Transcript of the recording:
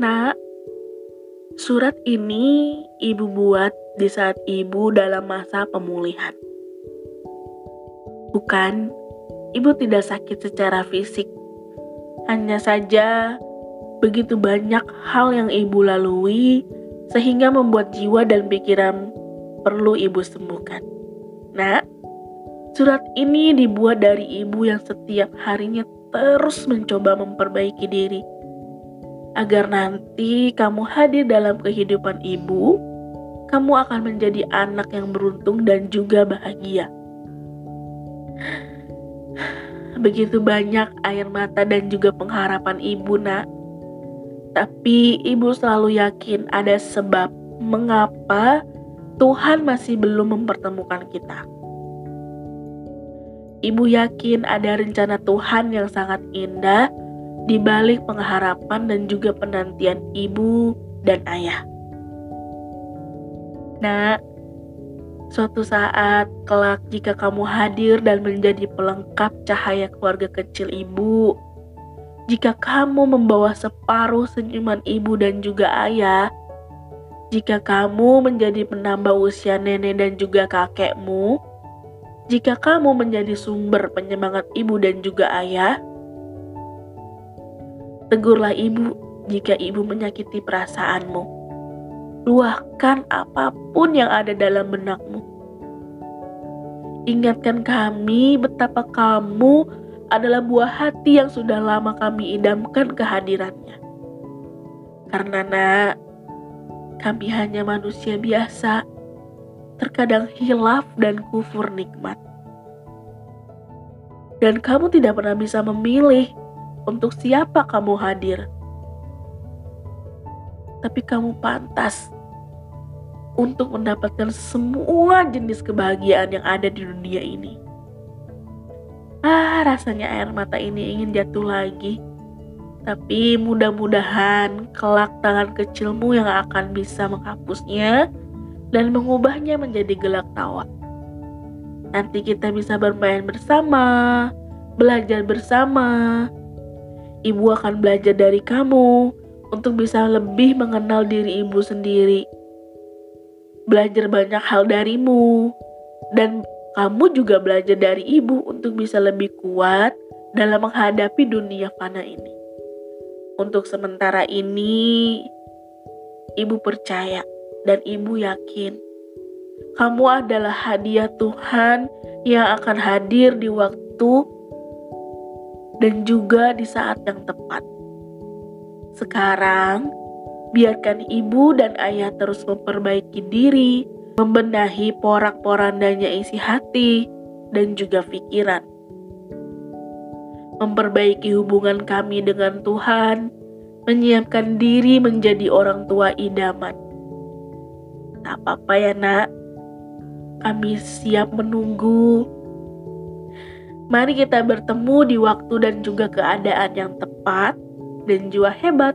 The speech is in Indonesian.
Nak, surat ini ibu buat di saat ibu dalam masa pemulihan. Bukan, ibu tidak sakit secara fisik. Hanya saja begitu banyak hal yang ibu lalui sehingga membuat jiwa dan pikiran perlu ibu sembuhkan. Nak, surat ini dibuat dari ibu yang setiap harinya terus mencoba memperbaiki diri agar nanti kamu hadir dalam kehidupan ibu, kamu akan menjadi anak yang beruntung dan juga bahagia. Begitu banyak air mata dan juga pengharapan ibu, Nak. Tapi ibu selalu yakin ada sebab mengapa Tuhan masih belum mempertemukan kita. Ibu yakin ada rencana Tuhan yang sangat indah di balik pengharapan dan juga penantian ibu dan ayah. Nah, suatu saat kelak jika kamu hadir dan menjadi pelengkap cahaya keluarga kecil ibu, jika kamu membawa separuh senyuman ibu dan juga ayah, jika kamu menjadi penambah usia nenek dan juga kakekmu, jika kamu menjadi sumber penyemangat ibu dan juga ayah, Tegurlah ibu jika ibu menyakiti perasaanmu. Luahkan apa pun yang ada dalam benakmu. Ingatkan kami betapa kamu adalah buah hati yang sudah lama kami idamkan kehadirannya. Karena nak, kami hanya manusia biasa, terkadang hilaf dan kufur nikmat. Dan kamu tidak pernah bisa memilih untuk siapa kamu hadir. Tapi kamu pantas untuk mendapatkan semua jenis kebahagiaan yang ada di dunia ini. Ah, rasanya air mata ini ingin jatuh lagi. Tapi mudah-mudahan kelak tangan kecilmu yang akan bisa menghapusnya dan mengubahnya menjadi gelak tawa. Nanti kita bisa bermain bersama, belajar bersama, ibu akan belajar dari kamu untuk bisa lebih mengenal diri ibu sendiri. Belajar banyak hal darimu, dan kamu juga belajar dari ibu untuk bisa lebih kuat dalam menghadapi dunia fana ini. Untuk sementara ini, ibu percaya dan ibu yakin kamu adalah hadiah Tuhan yang akan hadir di waktu dan juga di saat yang tepat. Sekarang, biarkan ibu dan ayah terus memperbaiki diri, membenahi porak-porandanya isi hati dan juga pikiran. Memperbaiki hubungan kami dengan Tuhan, menyiapkan diri menjadi orang tua idaman. Tak apa-apa ya nak, kami siap menunggu Mari kita bertemu di waktu dan juga keadaan yang tepat dan juga hebat.